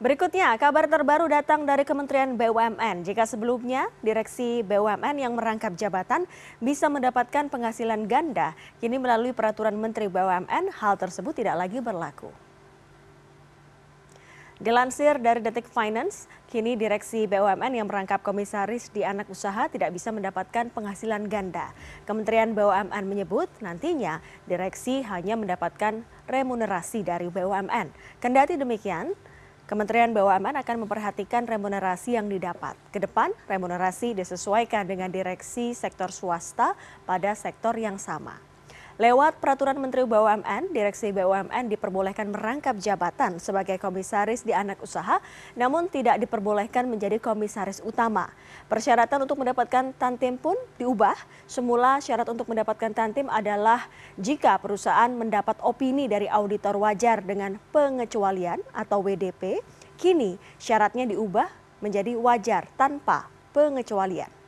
Berikutnya, kabar terbaru datang dari Kementerian BUMN. Jika sebelumnya Direksi BUMN yang merangkap jabatan bisa mendapatkan penghasilan ganda, kini melalui peraturan Menteri BUMN hal tersebut tidak lagi berlaku. Dilansir dari Detik Finance, kini Direksi BUMN yang merangkap komisaris di anak usaha tidak bisa mendapatkan penghasilan ganda. Kementerian BUMN menyebut nantinya direksi hanya mendapatkan remunerasi dari BUMN. Kendati demikian, Kementerian BUMN akan memperhatikan remunerasi yang didapat. Ke depan, remunerasi disesuaikan dengan direksi sektor swasta pada sektor yang sama. Lewat peraturan Menteri BUMN, Direksi BUMN diperbolehkan merangkap jabatan sebagai komisaris di anak usaha, namun tidak diperbolehkan menjadi komisaris utama. Persyaratan untuk mendapatkan tantim pun diubah. Semula syarat untuk mendapatkan tantim adalah jika perusahaan mendapat opini dari auditor wajar dengan pengecualian atau WDP, kini syaratnya diubah menjadi wajar tanpa pengecualian.